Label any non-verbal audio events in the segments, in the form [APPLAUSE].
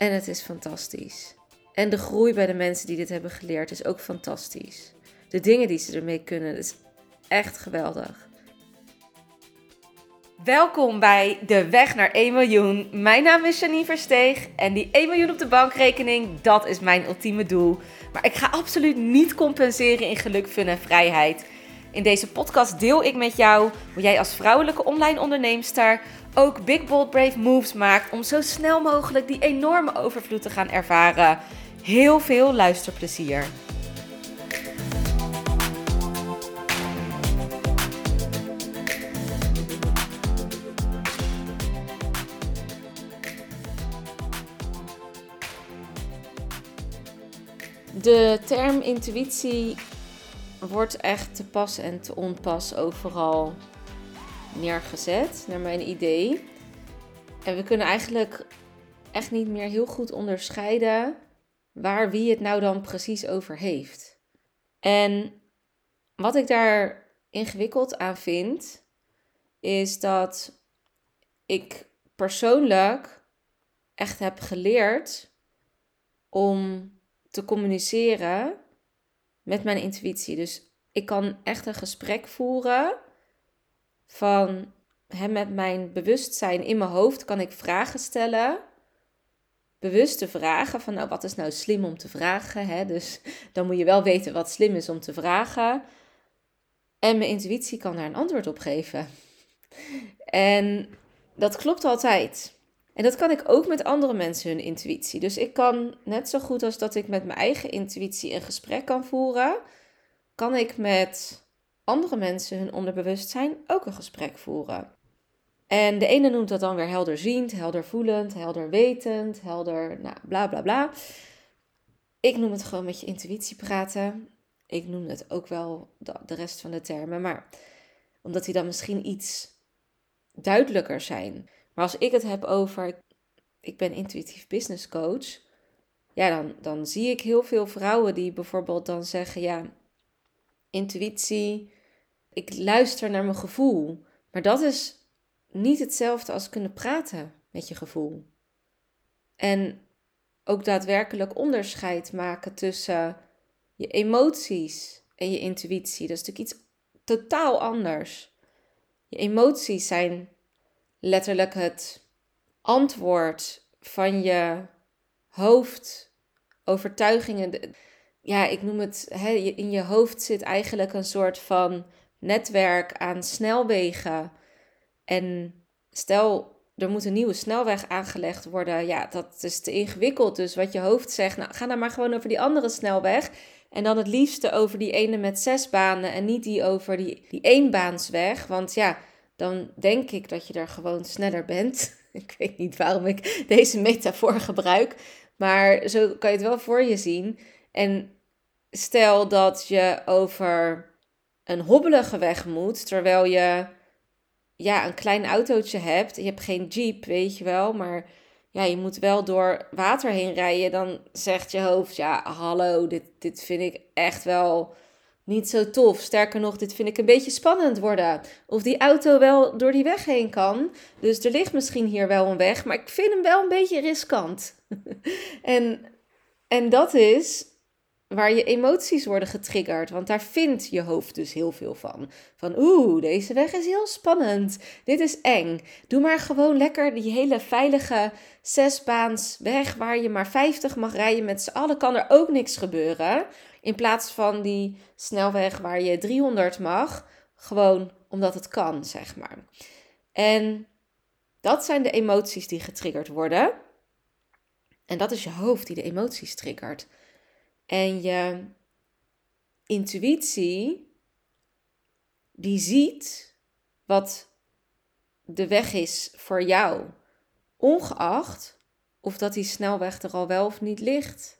En het is fantastisch. En de groei bij de mensen die dit hebben geleerd is ook fantastisch. De dingen die ze ermee kunnen, is echt geweldig. Welkom bij De Weg naar 1 miljoen. Mijn naam is Janine Versteeg en die 1 miljoen op de bankrekening, dat is mijn ultieme doel. Maar ik ga absoluut niet compenseren in geluk, fun en vrijheid. In deze podcast deel ik met jou hoe jij als vrouwelijke online onderneemster ook big bold brave moves maakt om zo snel mogelijk die enorme overvloed te gaan ervaren. Heel veel luisterplezier. De term intuïtie wordt echt te pas en te onpas overal neergezet, naar mijn idee. En we kunnen eigenlijk echt niet meer heel goed onderscheiden waar wie het nou dan precies over heeft. En wat ik daar ingewikkeld aan vind, is dat ik persoonlijk echt heb geleerd om te communiceren met mijn intuïtie. Dus ik kan echt een gesprek voeren van hè, met mijn bewustzijn in mijn hoofd kan ik vragen stellen. Bewuste vragen van nou wat is nou slim om te vragen. Hè? Dus [LAUGHS] dan moet je wel weten wat slim is om te vragen. En mijn intuïtie kan daar een antwoord op geven. En dat klopt altijd. En dat kan ik ook met andere mensen hun intuïtie. Dus ik kan net zo goed als dat ik met mijn eigen intuïtie een gesprek kan voeren, kan ik met andere mensen hun onderbewustzijn ook een gesprek voeren. En de ene noemt dat dan weer helderziend, heldervoelend, helder wetend, helder, nou, bla bla bla. Ik noem het gewoon met je intuïtie praten. Ik noem het ook wel de rest van de termen, maar omdat die dan misschien iets duidelijker zijn. Maar als ik het heb over, ik ben intuïtief business coach, ja, dan, dan zie ik heel veel vrouwen die bijvoorbeeld dan zeggen, ja, intuïtie, ik luister naar mijn gevoel. Maar dat is niet hetzelfde als kunnen praten met je gevoel. En ook daadwerkelijk onderscheid maken tussen je emoties en je intuïtie. Dat is natuurlijk iets totaal anders. Je emoties zijn letterlijk het antwoord van je hoofd, overtuigingen. Ja, ik noem het, in je hoofd zit eigenlijk een soort van netwerk aan snelwegen. En stel, er moet een nieuwe snelweg aangelegd worden. Ja, dat is te ingewikkeld. Dus wat je hoofd zegt, nou, ga dan maar gewoon over die andere snelweg. En dan het liefste over die ene met zes banen en niet die over die, die eenbaansweg. Want ja, dan denk ik dat je er gewoon sneller bent. [LAUGHS] Ik weet niet waarom ik deze metafoor gebruik, maar zo kan je het wel voor je zien. En stel dat je over een hobbelige weg moet, terwijl je ja, een klein autootje hebt. Je hebt geen jeep, weet je wel, maar ja, je moet wel door water heen rijden. Dan zegt je hoofd, ja, hallo, dit, dit vind ik echt wel niet zo tof. Sterker nog, dit vind ik een beetje spannend worden. Of die auto wel door die weg heen kan. Dus er ligt misschien hier wel een weg, maar ik vind hem wel een beetje riskant. [LAUGHS] en, en dat is waar je emoties worden getriggerd. Want daar vindt je hoofd dus heel veel van. Van oeh, deze weg is heel spannend. Dit is eng. Doe maar gewoon lekker die hele veilige zesbaans weg waar je maar 50 mag rijden met z'n allen. Kan er ook niks gebeuren. In plaats van die snelweg waar je 300 mag. Gewoon omdat het kan, zeg maar. En dat zijn de emoties die getriggerd worden. En dat is je hoofd die de emoties triggert. En je intuïtie, die ziet wat de weg is voor jou. Ongeacht of dat die snelweg er al wel of niet ligt.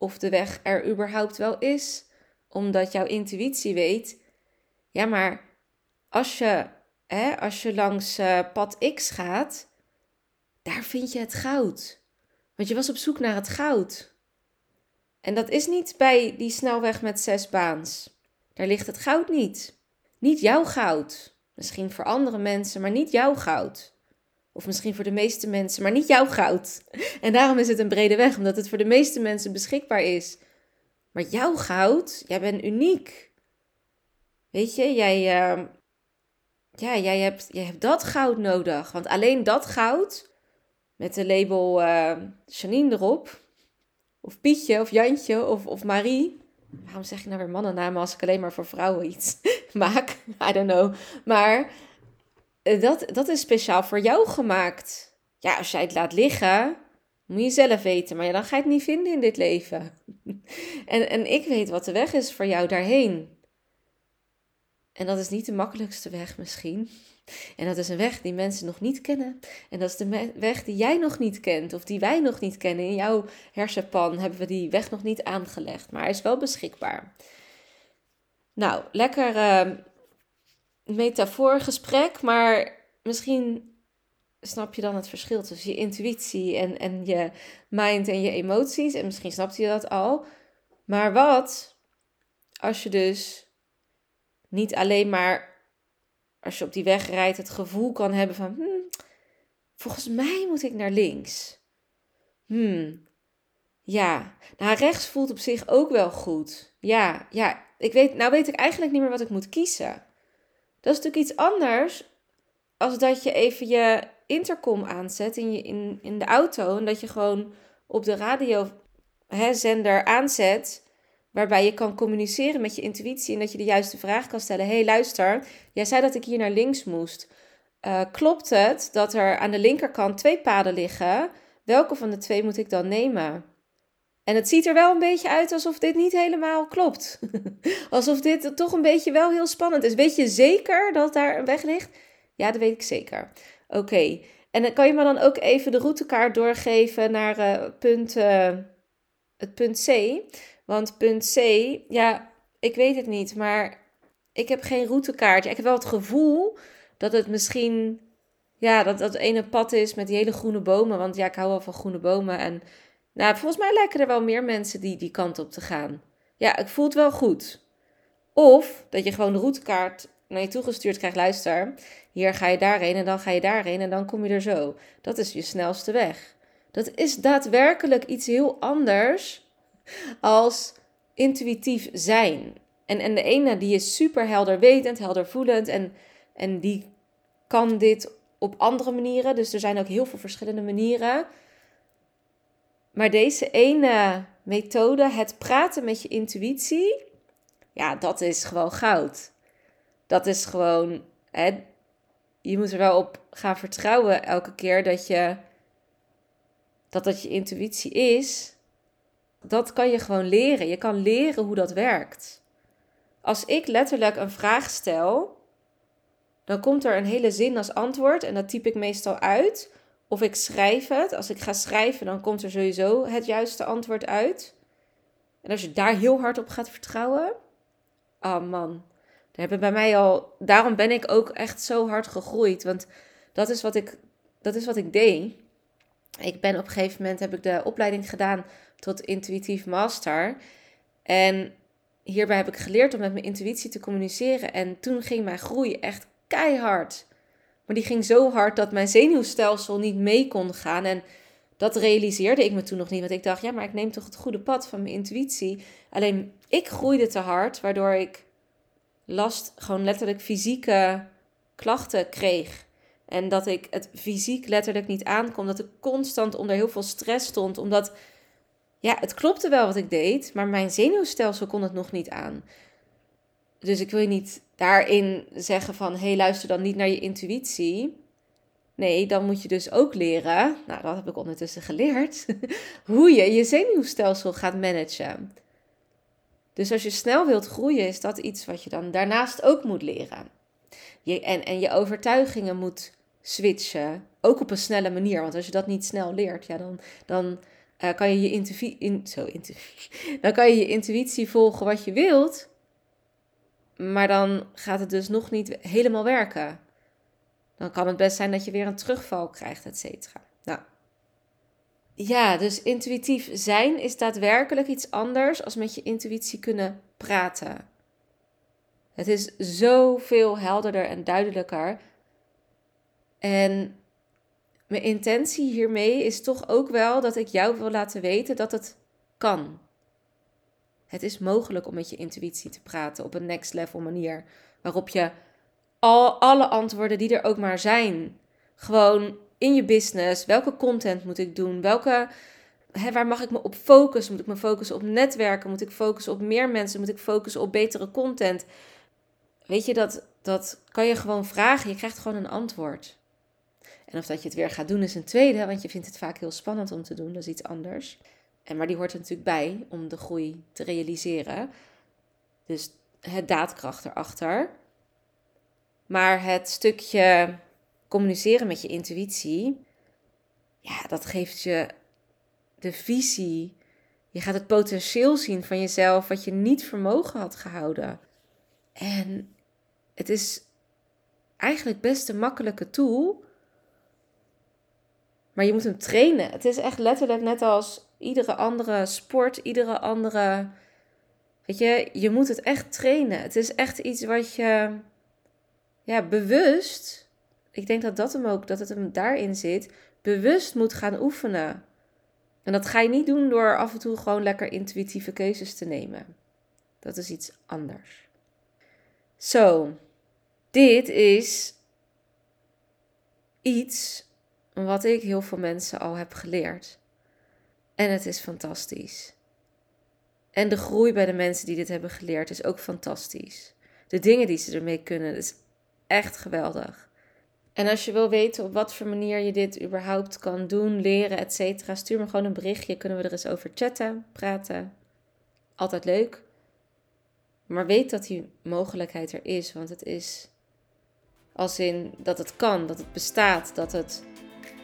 Of de weg er überhaupt wel is. Omdat jouw intuïtie weet, ja maar als je, hè, als je langs uh, pad X gaat, daar vind je het goud. Want je was op zoek naar het goud. En dat is niet bij die snelweg met zes baans. Daar ligt het goud niet. Niet jouw goud. Misschien voor andere mensen, maar niet jouw goud. Of misschien voor de meeste mensen, maar niet jouw goud. En daarom is het een brede weg, omdat het voor de meeste mensen beschikbaar is. Maar jouw goud, jij bent uniek. Weet je, jij, uh, ja, jij, hebt, jij hebt dat goud nodig. Want alleen dat goud, met de label uh, Janine erop, of Pietje, of Jantje, of, of Marie. Waarom zeg ik nou weer mannennamen als ik alleen maar voor vrouwen iets [LAUGHS] maak? I don't know. Maar dat, dat is speciaal voor jou gemaakt. Ja, als jij het laat liggen, moet je zelf weten. Maar dan ga je het niet vinden in dit leven. [LAUGHS] en, en ik weet wat de weg is voor jou daarheen. En dat is niet de makkelijkste weg misschien. En dat is een weg die mensen nog niet kennen. En dat is de weg die jij nog niet kent of die wij nog niet kennen. In jouw hersenpan hebben we die weg nog niet aangelegd, maar hij is wel beschikbaar. Nou, lekker uh, metafoorgesprek, maar misschien snap je dan het verschil tussen je intuïtie en, en je mind en je emoties. En misschien snapte je dat al. Maar wat als je dus niet alleen maar als je op die weg rijdt het gevoel kan hebben van hmm, volgens mij moet ik naar links. Hmm. Ja, nou rechts voelt op zich ook wel goed. Ja, ja, ik weet, nou weet ik eigenlijk niet meer wat ik moet kiezen. Dat is natuurlijk iets anders als dat je even je intercom aanzet in, je, in, in de auto en dat je gewoon op de radiozender aanzet waarbij je kan communiceren met je intuïtie en dat je de juiste vraag kan stellen. hey, luister, jij zei dat ik hier naar links moest. Uh, klopt het dat er aan de linkerkant twee paden liggen? Welke van de twee moet ik dan nemen? En het ziet er wel een beetje uit alsof dit niet helemaal klopt. [LAUGHS] alsof dit toch een beetje wel heel spannend is. Weet je zeker dat daar een weg ligt? Ja, dat weet ik zeker. Oké. En kan je me dan ook even de routekaart doorgeven naar uh, punt, uh, het punt C. Want punt C, ja, ik weet het niet, maar ik heb geen routekaart. Ik heb wel het gevoel dat het misschien, ja, dat dat ene pad is met die hele groene bomen. Want ja, ik hou wel van groene bomen. En nou, volgens mij lijken er wel meer mensen die die kant op te gaan. Ja, ik voel het wel goed. Of dat je gewoon de routekaart naar je toegestuurd krijgt. Luister, hier ga je daarheen en dan ga je daarheen en dan kom je er zo. Dat is je snelste weg. Dat is daadwerkelijk iets heel anders als intuïtief zijn. En, en de ene die is super helder wetend, helder voelend en, en die kan dit op andere manieren. Dus er zijn ook heel veel verschillende manieren. Maar deze ene methode, het praten met je intuïtie, ja, dat is gewoon goud. Dat is gewoon, hè, je moet er wel op gaan vertrouwen elke keer dat je, dat dat je intuïtie is dat kan je gewoon leren. Je kan leren hoe dat werkt. Als ik letterlijk een vraag stel, dan komt er een hele zin als antwoord en dat typ ik meestal uit. Of ik schrijf het. Als ik ga schrijven, dan komt er sowieso het juiste antwoord uit. En als je daar heel hard op gaat vertrouwen, oh man, daar hebben bij mij al. Daarom ben ik ook echt zo hard gegroeid, want dat is wat ik, dat is wat ik deed. Ik ben op een gegeven moment heb ik de opleiding gedaan tot intuïtief master. En hierbij heb ik geleerd om met mijn intuïtie te communiceren. En toen ging mijn groei echt keihard. Maar die ging zo hard dat mijn zenuwstelsel niet mee kon gaan. En dat realiseerde ik me toen nog niet. Want ik dacht, ja, maar ik neem toch het goede pad van mijn intuïtie. Alleen ik groeide te hard, waardoor ik last, gewoon letterlijk fysieke klachten kreeg. En dat ik het fysiek letterlijk niet aankom. Dat ik constant onder heel veel stress stond. Omdat ja, het klopte wel wat ik deed, maar mijn zenuwstelsel kon het nog niet aan. Dus ik wil je niet daarin zeggen van, hé, hey, luister dan niet naar je intuïtie. Nee, dan moet je dus ook leren, nou dat heb ik ondertussen geleerd, [LAUGHS] hoe je je zenuwstelsel gaat managen. Dus als je snel wilt groeien, is dat iets wat je dan daarnaast ook moet leren. Je, en, en je overtuigingen moet switchen, ook op een snelle manier. Want als je dat niet snel leert, ja, dan, dan uh, kan je je in, zo, [LAUGHS] dan kan je je intuïtie volgen wat je wilt, maar dan gaat het dus nog niet helemaal werken. Dan kan het best zijn dat je weer een terugval krijgt, et cetera. Nou, ja, dus intuïtief zijn is daadwerkelijk iets anders als met je intuïtie kunnen praten. Het is zoveel helderder en duidelijker. En mijn intentie hiermee is toch ook wel dat ik jou wil laten weten dat het kan. Het is mogelijk om met je intuïtie te praten op een next level manier. Waarop je al alle antwoorden die er ook maar zijn, gewoon in je business. Welke content moet ik doen? Welke, hè, waar mag ik me op focussen? Moet ik me focussen op netwerken? Moet ik focussen op meer mensen? Moet ik focussen op betere content? Weet je, dat, dat kan je gewoon vragen. Je krijgt gewoon een antwoord. En of dat je het weer gaat doen is een tweede, want je vindt het vaak heel spannend om te doen. Dat is iets anders. En, maar die hoort er natuurlijk bij om de groei te realiseren. Dus het daadkracht erachter. Maar het stukje communiceren met je intuïtie, ja, dat geeft je de visie. Je gaat het potentieel zien van jezelf wat je niet vermogen had gehouden. En het is eigenlijk best een makkelijke tool. Maar je moet hem trainen. Het is echt letterlijk net als iedere andere sport, iedere andere. Weet je, je moet het echt trainen. Het is echt iets wat je ja, bewust. Ik denk dat dat hem ook, dat het hem daarin zit. Bewust moet gaan oefenen. En dat ga je niet doen door af en toe gewoon lekker intuïtieve keuzes te nemen. Dat is iets anders. Zo, dit is iets wat ik heel veel mensen al heb geleerd. En het is fantastisch. En de groei bij de mensen die dit hebben geleerd is ook fantastisch. De dingen die ze ermee kunnen, is echt geweldig. En als je wil weten op wat voor manier je dit überhaupt kan doen, leren, etc., stuur me gewoon een berichtje. Kunnen we er eens over chatten, praten. Altijd leuk. Maar weet dat die mogelijkheid er is, want het is als in dat het kan, dat het bestaat, dat het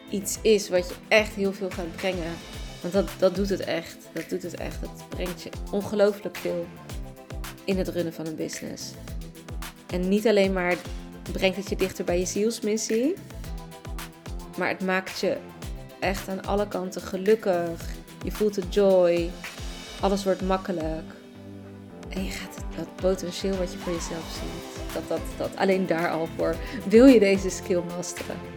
iets is wat je echt heel veel gaat brengen. Want dat, dat doet het echt. Dat doet het echt. Het brengt je ongelooflijk veel in het runnen van een business. En niet alleen maar brengt het je dichter bij je zielsmissie, maar het maakt je echt aan alle kanten gelukkig. Je voelt de joy. Alles wordt makkelijk. En je gaat dat potentieel wat je voor jezelf ziet, dat, dat, dat alleen daar al voor wil je deze skill masteren.